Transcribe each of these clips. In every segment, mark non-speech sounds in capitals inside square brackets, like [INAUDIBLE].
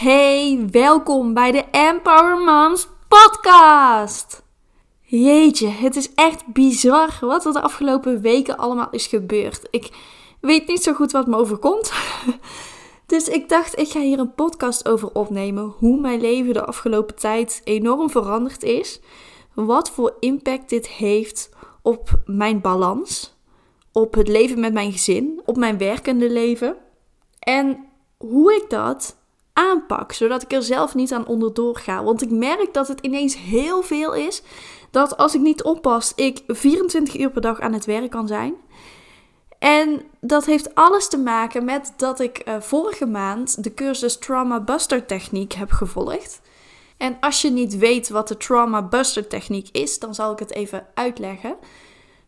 Hey, welkom bij de Empower Moms podcast. Jeetje, het is echt bizar wat er de afgelopen weken allemaal is gebeurd. Ik weet niet zo goed wat me overkomt. [LAUGHS] Dus ik dacht, ik ga hier een podcast over opnemen. Hoe mijn leven de afgelopen tijd enorm veranderd is. Wat voor impact dit heeft op mijn balans. Op het leven met mijn gezin. Op mijn werkende leven. En hoe ik dat aanpak, zodat ik er zelf niet aan onderdoor ga. Want ik merk dat het ineens heel veel is. Dat als ik niet oppas, ik 24 uur per dag aan het werk kan zijn. En dat heeft alles te maken met dat ik uh, vorige maand de cursus Trauma Buster Techniek heb gevolgd. En als je niet weet wat de Trauma Buster Techniek is, dan zal ik het even uitleggen.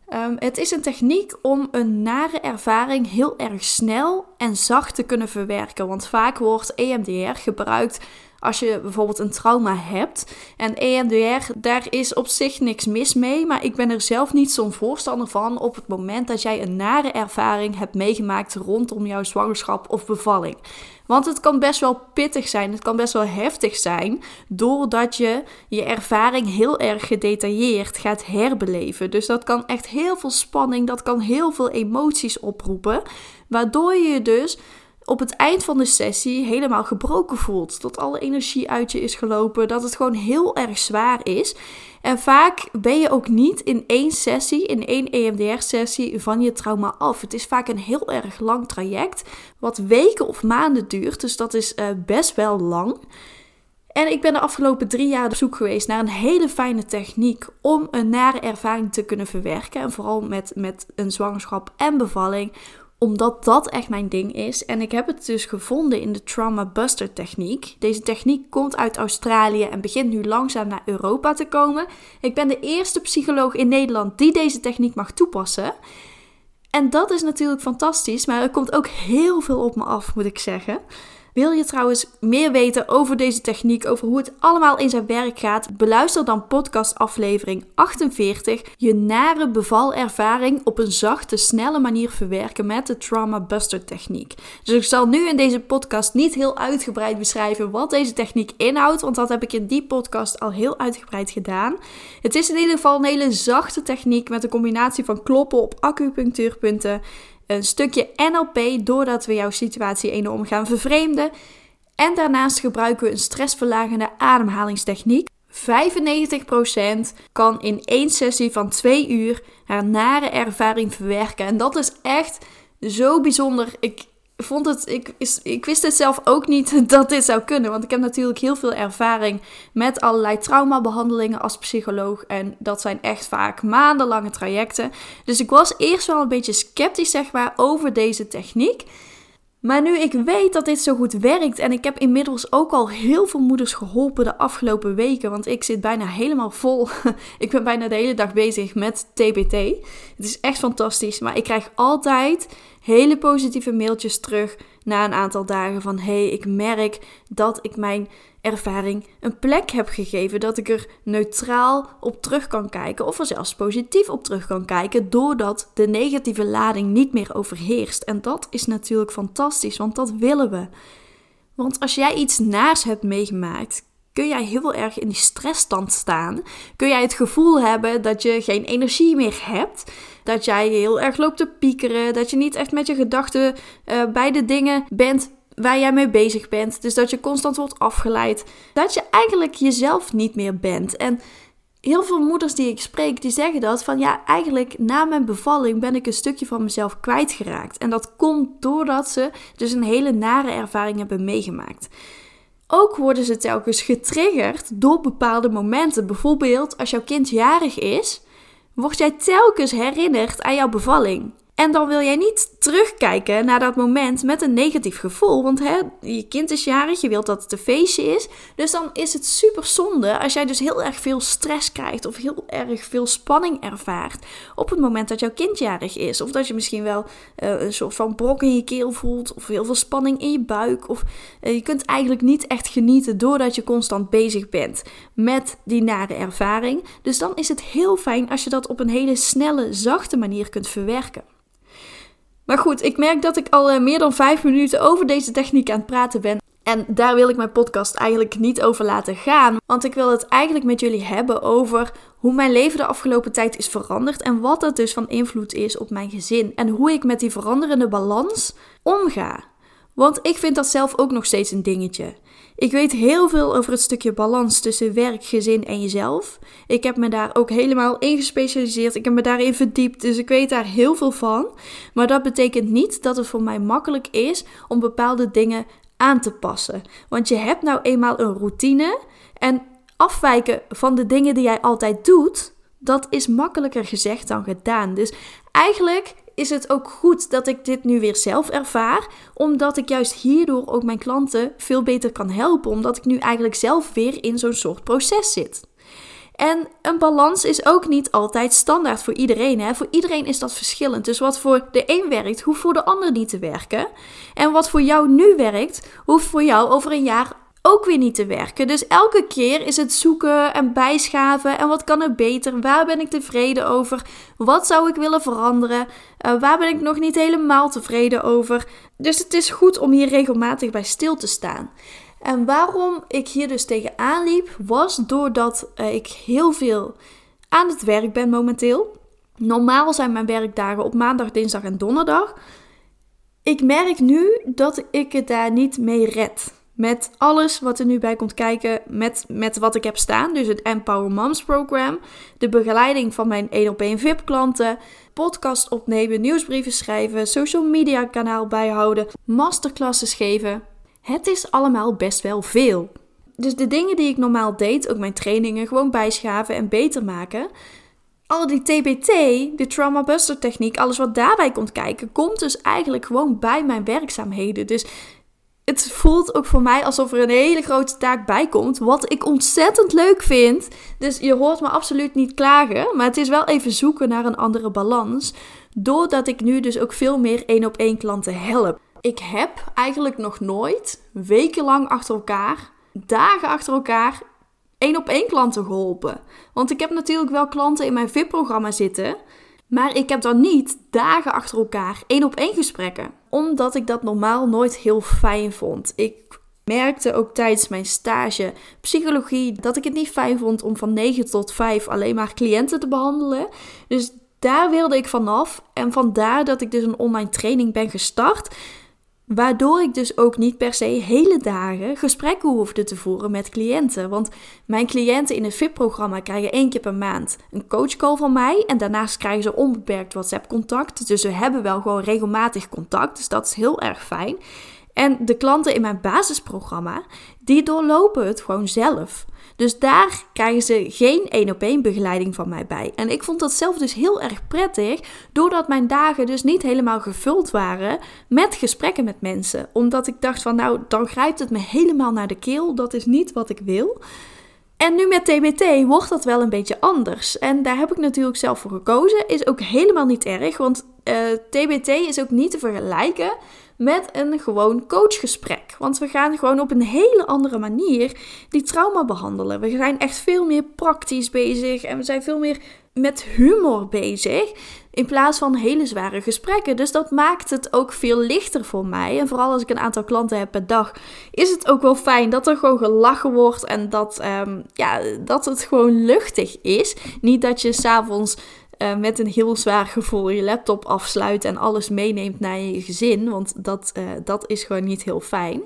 Um, het is een techniek om een nare ervaring heel erg snel en zacht te kunnen verwerken. Want vaak wordt EMDR gebruikt als je bijvoorbeeld een trauma hebt. En EMDR, daar is op zich niks mis mee. Maar ik ben er zelf niet zo'n voorstander van op het moment dat jij een nare ervaring hebt meegemaakt rondom jouw zwangerschap of bevalling. Want het kan best wel pittig zijn, het kan best wel heftig zijn, doordat je je ervaring heel erg gedetailleerd gaat herbeleven. Dus dat kan echt heel veel spanning, dat kan heel veel emoties oproepen, waardoor je dus op het eind van de sessie helemaal gebroken voelt. Dat alle energie uit je is gelopen, dat het gewoon heel erg zwaar is. En vaak ben je ook niet in één sessie, in één EMDR-sessie van je trauma af. Het is vaak een heel erg lang traject, wat weken of maanden duurt. Dus dat is uh, best wel lang. En ik ben de afgelopen drie jaar op zoek geweest naar een hele fijne techniek om een nare ervaring te kunnen verwerken. En vooral met, met een zwangerschap en bevalling omdat dat echt mijn ding is. En ik heb het dus gevonden in de Trauma Buster techniek. Deze techniek komt uit Australië en begint nu langzaam naar Europa te komen. Ik ben de eerste psycholoog in Nederland die deze techniek mag toepassen. En dat is natuurlijk fantastisch, maar er komt ook heel veel op me af, moet ik zeggen. Wil je trouwens meer weten over deze techniek, over hoe het allemaal in zijn werk gaat? Beluister dan podcast aflevering 48, je nare bevalervaring op een zachte, snelle manier verwerken met de Trauma Buster techniek. Dus ik zal nu in deze podcast niet heel uitgebreid beschrijven wat deze techniek inhoudt, want dat heb ik in die podcast al heel uitgebreid gedaan. Het is in ieder geval een hele zachte techniek met een combinatie van kloppen op acupunctuurpunten een stukje NLP doordat we jouw situatie enorm gaan vervreemden. En daarnaast gebruiken we een stressverlagende ademhalingstechniek. 95% kan in één sessie van 2 uur haar nare ervaring verwerken. En dat is echt zo bijzonder. Ik, vond het, ik, ik wist het zelf ook niet [LAUGHS] dat dit zou kunnen. Want ik heb natuurlijk heel veel ervaring met allerlei traumabehandelingen als psycholoog. En dat zijn echt vaak maandenlange trajecten. Dus ik was eerst wel een beetje sceptisch, zeg maar, over deze techniek. Maar nu ik weet dat dit zo goed werkt en ik heb inmiddels ook al heel veel moeders geholpen de afgelopen weken, want ik zit bijna helemaal vol. [LAUGHS] ik ben bijna de hele dag bezig met TBT. Het is echt fantastisch, maar ik krijg altijd hele positieve mailtjes terug na een aantal dagen van hey, ik merk dat ik mijn ervaring een plek heb gegeven, dat ik er neutraal op terug kan kijken of er zelfs positief op terug kan kijken, doordat de negatieve lading niet meer overheerst. En dat is natuurlijk fantastisch, want dat willen we. Want als jij iets naars hebt meegemaakt, kun jij heel erg in die stressstand staan. Kun jij het gevoel hebben dat je geen energie meer hebt. Dat jij heel erg loopt te piekeren. Dat je niet echt met je gedachten uh, bij de dingen bent waar jij mee bezig bent. Dus dat je constant wordt afgeleid. Dat je eigenlijk jezelf niet meer bent. En heel veel moeders die ik spreek, die zeggen dat van ja, eigenlijk na mijn bevalling ben ik een stukje van mezelf kwijtgeraakt. En dat komt doordat ze dus een hele nare ervaring hebben meegemaakt. Ook worden ze telkens getriggerd door bepaalde momenten. Bijvoorbeeld als jouw kind jarig is, word jij telkens herinnerd aan jouw bevalling. En dan wil jij niet terugkijken naar dat moment met een negatief gevoel. Want hè, je kind is jarig, je wilt dat het een feestje is. Dus dan is het super zonde als jij dus heel erg veel stress krijgt of heel erg veel spanning ervaart op het moment dat jouw kind jarig is. Of dat je misschien wel uh, een soort van brok in je keel voelt of heel veel spanning in je buik. Of uh, je kunt eigenlijk niet echt genieten doordat je constant bezig bent met die nare ervaring. Dus dan is het heel fijn als je dat op een hele snelle, zachte manier kunt verwerken. Maar goed, ik merk dat ik al uh, meer dan vijf minuten over deze techniek aan het praten ben. En daar wil ik mijn podcast eigenlijk niet over laten gaan. Want ik wil het eigenlijk met jullie hebben over hoe mijn leven de afgelopen tijd is veranderd. En wat dat dus van invloed is op mijn gezin. En hoe ik met die veranderende balans omga. Want ik vind dat zelf ook nog steeds een dingetje. Ik weet heel veel over het stukje balans tussen werk, gezin en jezelf. Ik heb me daar ook helemaal in gespecialiseerd. Ik heb me daarin verdiept, dus ik weet daar heel veel van. Maar dat betekent niet dat het voor mij makkelijk is om bepaalde dingen aan te passen. Want je hebt nou eenmaal een routine en afwijken van de dingen die jij altijd doet, dat is makkelijker gezegd dan gedaan. Dus eigenlijk is het ook goed dat ik dit nu weer zelf ervaar, omdat ik juist hierdoor ook mijn klanten veel beter kan helpen, omdat ik nu eigenlijk zelf weer in zo'n soort proces zit. En een balans is ook niet altijd standaard voor iedereen. Hè? Voor iedereen is dat verschillend. Dus wat voor de een werkt, hoeft voor de ander niet te werken. En wat voor jou nu werkt, hoeft voor jou over een jaar ook weer niet te werken. Dus elke keer is het zoeken en bijschaven en wat kan er beter? Waar ben ik tevreden over? Wat zou ik willen veranderen? Uh, waar ben ik nog niet helemaal tevreden over? Dus het is goed om hier regelmatig bij stil te staan. En waarom ik hier dus tegenaan liep, was doordat uh, ik heel veel aan het werk ben momenteel. Normaal zijn mijn werkdagen op maandag, dinsdag en donderdag. Ik merk nu dat ik het daar niet mee red. Met alles wat er nu bij komt kijken, met, met wat ik heb staan. Dus het Empower Moms Program, de begeleiding van mijn 1 op 1 VIP klanten, podcast opnemen, nieuwsbrieven schrijven, social media kanaal bijhouden, masterclasses geven. Het is allemaal best wel veel. Dus de dingen die ik normaal deed, ook mijn trainingen, gewoon bijschaven en beter maken. Al die TBT, de Trauma Buster techniek, alles wat daarbij komt kijken, komt dus eigenlijk gewoon bij mijn werkzaamheden. Dus het voelt ook voor mij alsof er een hele grote taak bij komt. Wat ik ontzettend leuk vind. Dus je hoort me absoluut niet klagen. Maar het is wel even zoeken naar een andere balans. Doordat ik nu dus ook veel meer één op één klanten help. Ik heb eigenlijk nog nooit wekenlang achter elkaar, dagen achter elkaar, één op één klanten geholpen. Want ik heb natuurlijk wel klanten in mijn VIP-programma zitten. Maar ik heb dan niet dagen achter elkaar één op één gesprekken. Omdat ik dat normaal nooit heel fijn vond. Ik merkte ook tijdens mijn stage psychologie dat ik het niet fijn vond om van 9 tot 5 alleen maar cliënten te behandelen. Dus daar wilde ik vanaf. En vandaar dat ik dus een online training ben gestart. Waardoor ik dus ook niet per se hele dagen gesprekken hoefde te voeren met cliënten. Want mijn cliënten in het VIP-programma krijgen één keer per maand een coachcall van mij. En daarnaast krijgen ze onbeperkt WhatsApp-contact. Dus we hebben wel gewoon regelmatig contact. Dus dat is heel erg fijn. En de klanten in mijn basisprogramma, die doorlopen het gewoon zelf. Dus daar krijgen ze geen één op één begeleiding van mij bij. En ik vond dat zelf dus heel erg prettig, doordat mijn dagen dus niet helemaal gevuld waren met gesprekken met mensen. Omdat ik dacht van nou, dan grijpt het me helemaal naar de keel. Dat is niet wat ik wil. En nu met TBT wordt dat wel een beetje anders. En daar heb ik natuurlijk zelf voor gekozen. Is ook helemaal niet erg, want uh, eh, TBT is ook niet te vergelijken met een gewoon coachgesprek. Want we gaan gewoon op een hele andere manier die trauma behandelen. We zijn echt veel meer praktisch bezig en we zijn veel meer met humor bezig. In plaats van hele zware gesprekken. Dus dat maakt het ook veel lichter voor mij. En vooral als ik een aantal klanten heb per dag, is het ook wel fijn dat er gewoon gelachen wordt. En dat, um, ja, dat het gewoon luchtig is. Niet dat je s'avonds uh, met een heel zwaar gevoel je laptop afsluit en alles meeneemt naar je gezin. Want dat, uh, dat is gewoon niet heel fijn.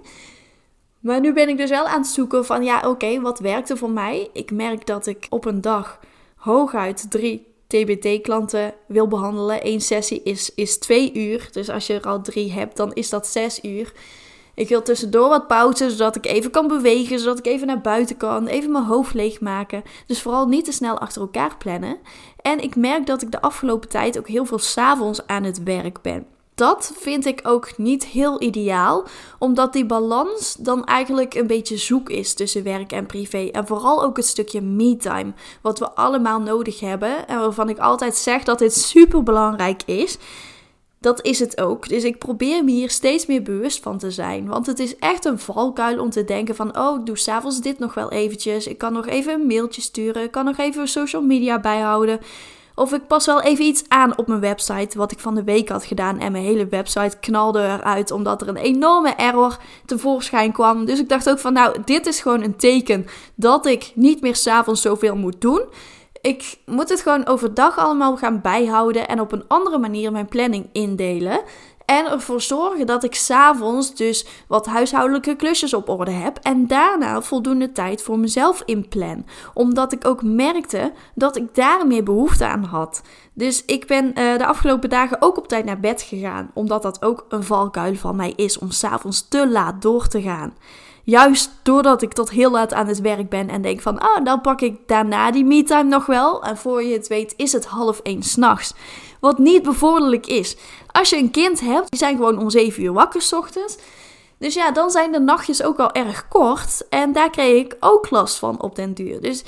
Maar nu ben ik dus wel aan het zoeken van ja, oké, wat werkt er voor mij? Ik merk dat ik op een dag hooguit drie TBT-klanten wil behandelen. Eén sessie is, is twee uur. Dus als je er al drie hebt, dan is dat zes uur. Ik wil tussendoor wat pauze, zodat ik even kan bewegen, zodat ik even naar buiten kan, even mijn hoofd leegmaken. Dus vooral niet te snel achter elkaar plannen. En ik merk dat ik de afgelopen tijd ook heel veel s'avonds aan het werk ben. Dat vind ik ook niet heel ideaal, omdat die balans dan eigenlijk een beetje zoek is tussen werk en privé. En vooral ook het stukje me-time, wat we allemaal nodig hebben en waarvan ik altijd zeg dat dit super belangrijk is dat is het ook. Dus ik probeer me hier steeds meer bewust van te zijn. Want het is echt een valkuil om te denken van... oh, ik doe s'avonds dit nog wel eventjes. Ik kan nog even een mailtje sturen. Ik kan nog even social media bijhouden. Of ik pas wel even iets aan op mijn website, wat ik van de week had gedaan. En mijn hele website knalde eruit, omdat er een enorme error tevoorschijn kwam. Dus ik dacht ook van, nou, dit is gewoon een teken dat ik niet meer s'avonds zoveel moet doen. Ik moet het gewoon overdag allemaal gaan bijhouden en op een andere manier mijn planning indelen. En ervoor zorgen dat ik s'avonds dus wat huishoudelijke klusjes op orde heb. En daarna voldoende tijd voor mezelf inplan. Omdat ik ook merkte dat ik daar meer behoefte aan had. Dus ik ben uh, de afgelopen dagen ook op tijd naar bed gegaan. Omdat dat ook een valkuil van mij is om s'avonds te laat door te gaan. Juist doordat ik tot heel laat aan het werk ben en denk van, ah, dan pak ik daarna die me-time nog wel. En voor je het weet is het half één s'nachts. Wat niet bevorderlijk is. Als je een kind hebt, die zijn gewoon om 7 uur wakker s ochtends. Dus ja, dan zijn de nachtjes ook al erg kort. En daar kreeg ik ook last van op den duur. Dus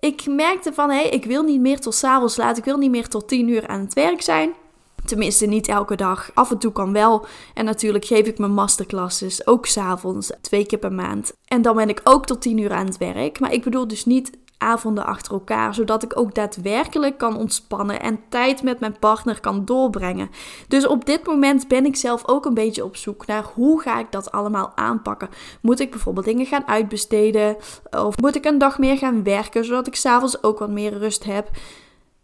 ik merkte van, hé, hey, ik wil niet meer tot s'avonds laat. Ik wil niet meer tot 10 uur aan het werk zijn. Tenminste, niet elke dag. Af en toe kan wel. En natuurlijk geef ik mijn masterclasses ook s'avonds, twee keer per maand. En dan ben ik ook tot 10 uur aan het werk. Maar ik bedoel dus niet avonden achter elkaar, zodat ik ook daadwerkelijk kan ontspannen en tijd met mijn partner kan doorbrengen. Dus op dit moment ben ik zelf ook een beetje op zoek naar hoe ga ik dat allemaal aanpakken. Moet ik bijvoorbeeld dingen gaan uitbesteden of moet ik een dag meer gaan werken, zodat ik s'avonds ook wat meer rust heb.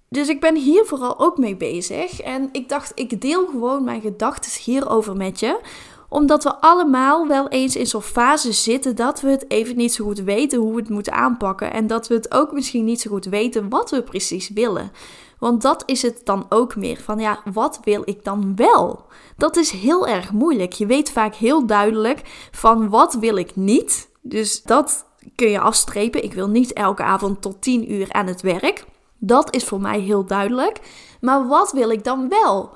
Dus ik ben hier vooral ook mee bezig en ik dacht ik deel gewoon mijn gedachten hierover met je omdat we allemaal wel eens in zo'n fase zitten dat we het even niet zo goed weten hoe we het moeten aanpakken. En dat we het ook misschien niet zo goed weten wat we precies willen. Want dat is het dan ook meer van ja, wat wil ik dan wel? Dat is heel erg moeilijk. Je weet vaak heel duidelijk van wat wil ik niet. Dus dat kun je afstrepen. Ik wil niet elke avond tot 10 uur aan het werk. Dat is voor mij heel duidelijk. Maar wat wil ik dan wel?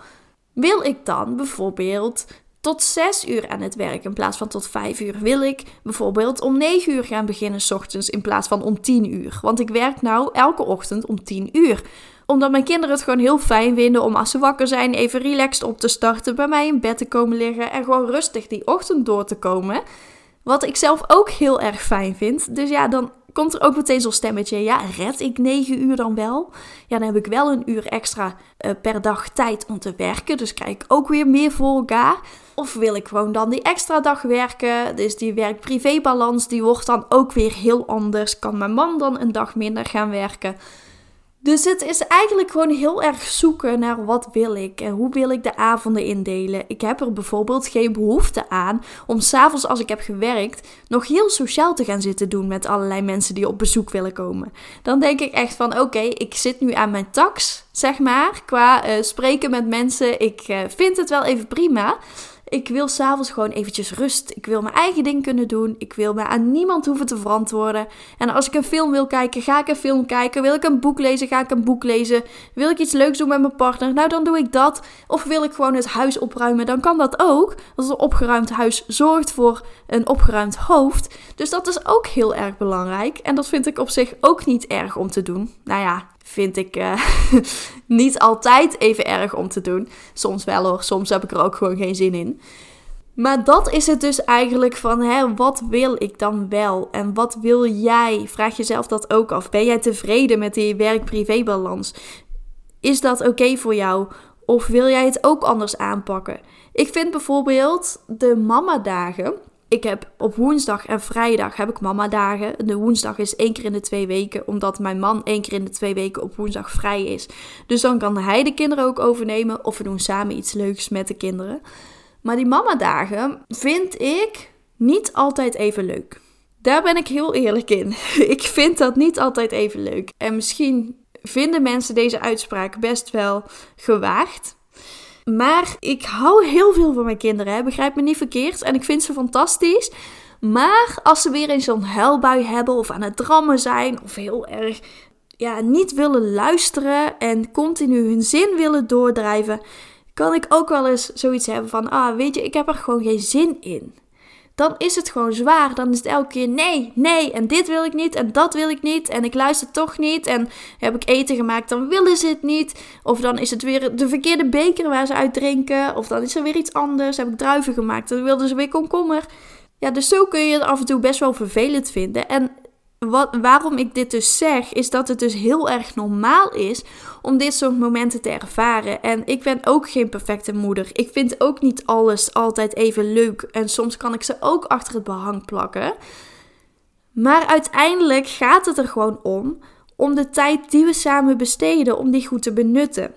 Wil ik dan bijvoorbeeld tot 6 uur aan het werk in plaats van tot 5 uur. Wil ik bijvoorbeeld om 9 uur gaan beginnen s ochtends in plaats van om 10 uur. Want ik werk nou elke ochtend om 10 uur. Omdat mijn kinderen het gewoon heel fijn vinden om als ze wakker zijn even relaxed op te starten, bij mij in bed te komen liggen en gewoon rustig die ochtend door te komen. Wat ik zelf ook heel erg fijn vind. Dus ja, dan komt er ook meteen zo'n stemmetje. Ja, red ik 9 uur dan wel? Ja, dan heb ik wel een uur extra uh, per dag tijd om te werken. Dus krijg ik ook weer meer voor elkaar. Of wil ik gewoon dan die extra dag werken? Dus die werk-privé-balans, die wordt dan ook weer heel anders. Kan mijn man dan een dag minder gaan werken? Dus het is eigenlijk gewoon heel erg zoeken naar wat wil ik en hoe wil ik de avonden indelen. Ik heb er bijvoorbeeld geen behoefte aan om s'avonds als ik heb gewerkt nog heel sociaal te gaan zitten doen met allerlei mensen die op bezoek willen komen. Dan denk ik echt van oké, ik zit nu aan mijn tax, zeg maar, qua uh, spreken met mensen. Ik uh, vind het wel even prima. Ik wil s'avonds gewoon eventjes rust. Ik wil mijn eigen ding kunnen doen. Ik wil me aan niemand hoeven te verantwoorden. En als ik een film wil kijken, ga ik een film kijken. Wil ik een boek lezen, ga ik een boek lezen. Wil ik iets leuks doen met mijn partner, nou dan doe ik dat. Of wil ik gewoon het huis opruimen, dan kan dat ook. Want een opgeruimd huis zorgt voor een opgeruimd hoofd. Dus dat is ook heel erg belangrijk. En dat vind ik op zich ook niet erg om te doen. Nou ja, vind ik uh, [LAUGHS] niet altijd even erg om te doen. Soms wel hoor, soms heb ik er ook gewoon geen zin in. Maar dat is het dus eigenlijk van, hè, wat wil ik dan wel? En wat wil jij? Vraag jezelf dat ook af. Ben jij tevreden met die werk-privé-balans? Is dat oké voor jou? Of wil jij het ook anders aanpakken? Ik vind bijvoorbeeld de mama-dagen ik heb op woensdag en vrijdag heb ik mama dagen. De woensdag is één keer in de twee weken, omdat mijn man één keer in de twee weken op woensdag vrij is. Dus dan kan hij de kinderen ook overnemen of we doen samen iets leuks met de kinderen. Maar die mama dagen vind ik niet altijd even leuk. Daar ben ik heel eerlijk in. [LAUGHS] Ik vind dat niet altijd even leuk. En misschien vinden mensen deze uitspraak best wel gewaagd. Maar ik hou heel veel van mijn kinderen, hè? begrijp me niet verkeerd. En ik vind ze fantastisch. Maar als ze weer eens zo'n huilbui hebben of aan het drammen zijn of heel erg ja, niet willen luisteren en continu hun zin willen doordrijven, kan ik ook wel eens zoiets hebben van, ah weet je, ik heb er gewoon geen zin in dan is het gewoon zwaar. Dan is het elke keer nee, nee, en dit wil ik niet, en dat wil ik niet, en ik luister toch niet. En heb ik eten gemaakt, dan willen ze het niet. Of dan is het weer de verkeerde beker waar ze uit drinken. Of dan is er weer iets anders. Heb ik druiven gemaakt, dan wilden ze weer komkommer. Ja, dus zo kun je het af en toe best wel vervelend vinden. En wat, waarom ik dit dus zeg, is dat het dus heel erg normaal is om dit soort momenten te ervaren. En ik ben ook geen perfecte moeder. Ik vind ook niet alles altijd even leuk. En soms kan ik ze ook achter het behang plakken. Maar uiteindelijk gaat het er gewoon om om de tijd die we samen besteden, om die goed te benutten.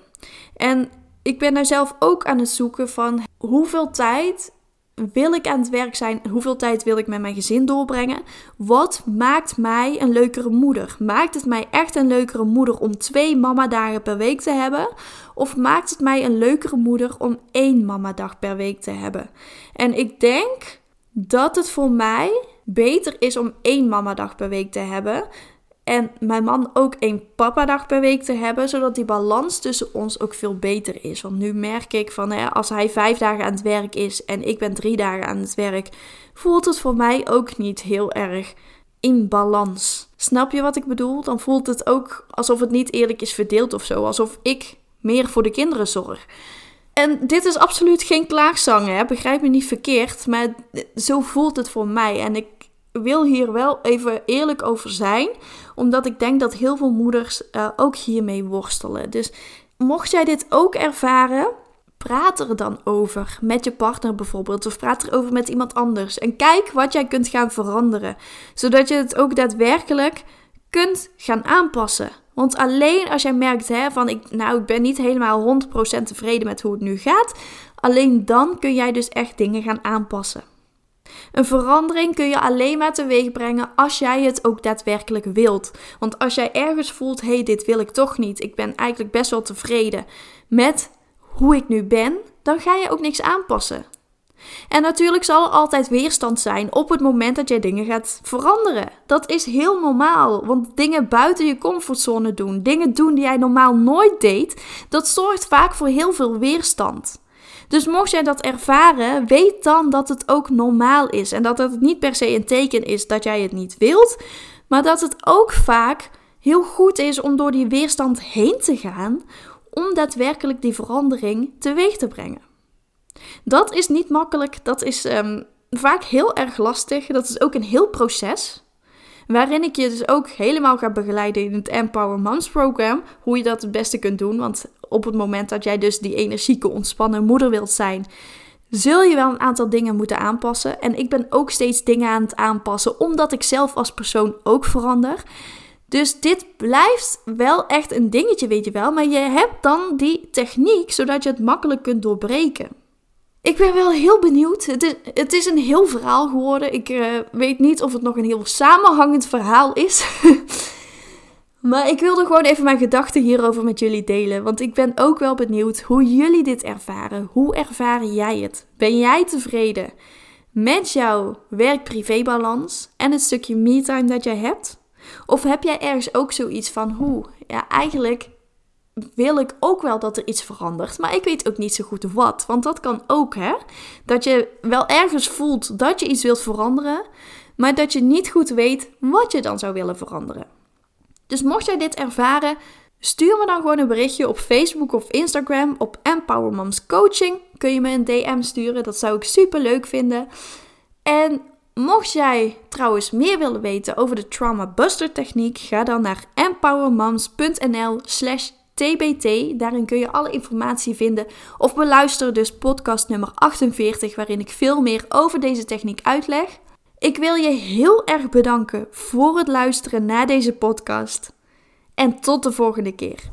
En ik ben daar zelf ook aan het zoeken van hoeveel tijd wil ik aan het werk zijn? Hoeveel tijd wil ik met mijn gezin doorbrengen? Wat maakt mij een leukere moeder? Maakt het mij echt een leukere moeder om twee mama-dagen per week te hebben? Of maakt het mij een leukere moeder om één mama-dag per week te hebben? En ik denk dat het voor mij beter is om één mama-dag per week te hebben en mijn man ook één papa-dag per week te hebben, zodat die balans tussen ons ook veel beter is. Want nu merk ik van hè, als hij vijf dagen aan het werk is en ik ben drie dagen aan het werk, voelt het voor mij ook niet heel erg in balans. Snap je wat ik bedoel? Dan voelt het ook alsof het niet eerlijk is verdeeld of zo. Alsof ik meer voor de kinderen zorg. En dit is absoluut geen klaagzang, hè? begrijp me niet verkeerd. Maar zo voelt het voor mij. En ik wil hier wel even eerlijk over zijn, omdat ik denk dat heel veel moeders uh, ook hiermee worstelen. Dus mocht jij dit ook ervaren, praat er dan over met je partner bijvoorbeeld, of praat erover met iemand anders. En kijk wat jij kunt gaan veranderen, zodat je het ook daadwerkelijk kunt gaan aanpassen. Want alleen als jij merkt hè, van ik, nou, ik ben niet helemaal 100% tevreden met hoe het nu gaat, alleen dan kun jij dus echt dingen gaan aanpassen. Een verandering kun je alleen maar teweeg brengen als jij het ook daadwerkelijk wilt. Want als jij ergens voelt, hé, hey, dit wil ik toch niet. Ik ben eigenlijk best wel tevreden met hoe ik nu ben, dan ga je ook niks aanpassen. En natuurlijk zal er altijd weerstand zijn op het moment dat jij dingen gaat veranderen. Dat is heel normaal, want dingen buiten je comfortzone doen, dingen doen die jij normaal nooit deed, dat zorgt vaak voor heel veel weerstand. Dus mocht jij dat ervaren, weet dan dat het ook normaal is. En dat het niet per se een teken is dat jij het niet wilt, maar dat het ook vaak heel goed is om door die weerstand heen te gaan, om daadwerkelijk die verandering teweeg te brengen. Dat is niet makkelijk, dat is ehm, vaak heel erg lastig, dat is ook een heel proces. Waarin ik je dus ook helemaal ga begeleiden in het Empower Moms Program. Hoe je dat het beste kunt doen. Want op het moment dat jij dus die energieke, ontspannen moeder wilt zijn, zul je wel een aantal dingen moeten aanpassen. En ik ben ook steeds dingen aan het aanpassen, omdat ik zelf als persoon ook verander. Dus dit blijft wel echt een dingetje, weet je wel. Maar je hebt dan die techniek, zodat je het makkelijk kunt doorbreken. Ik ben wel heel benieuwd. Het is, een heel verhaal geworden. Ik uh, weet niet of het nog een heel samenhangend verhaal is. [LAUGHS] maar ik wilde gewoon even mijn gedachten hierover met jullie delen. Want ik ben ook wel benieuwd hoe jullie dit ervaren. Hoe ervaren jij het? Ben jij tevreden met jouw werk-privé-balans en het stukje me-time dat jij hebt? Of heb jij ergens ook zoiets van, hoe, ja, eigenlijk wil ik ook wel dat er iets verandert. Maar ik weet ook niet zo goed wat. Want dat kan ook, hè? Dat je wel ergens voelt dat je iets wilt veranderen, maar dat je niet goed weet wat je dan zou willen veranderen. Dus mocht jij dit ervaren, stuur me dan gewoon een berichtje op Facebook of Instagram op Empower Moms Coaching. Kun je me een DM sturen, dat zou ik super leuk vinden. En mocht jij trouwens meer willen weten over de Trauma Buster techniek, ga dan naar empowermoms.nl/slash TBT. Daarin kun je alle informatie vinden. Of beluister dus podcast nummer 48, waarin ik veel meer over deze techniek uitleg. Ik wil je heel erg bedanken voor het luisteren naar deze podcast. En tot de volgende keer.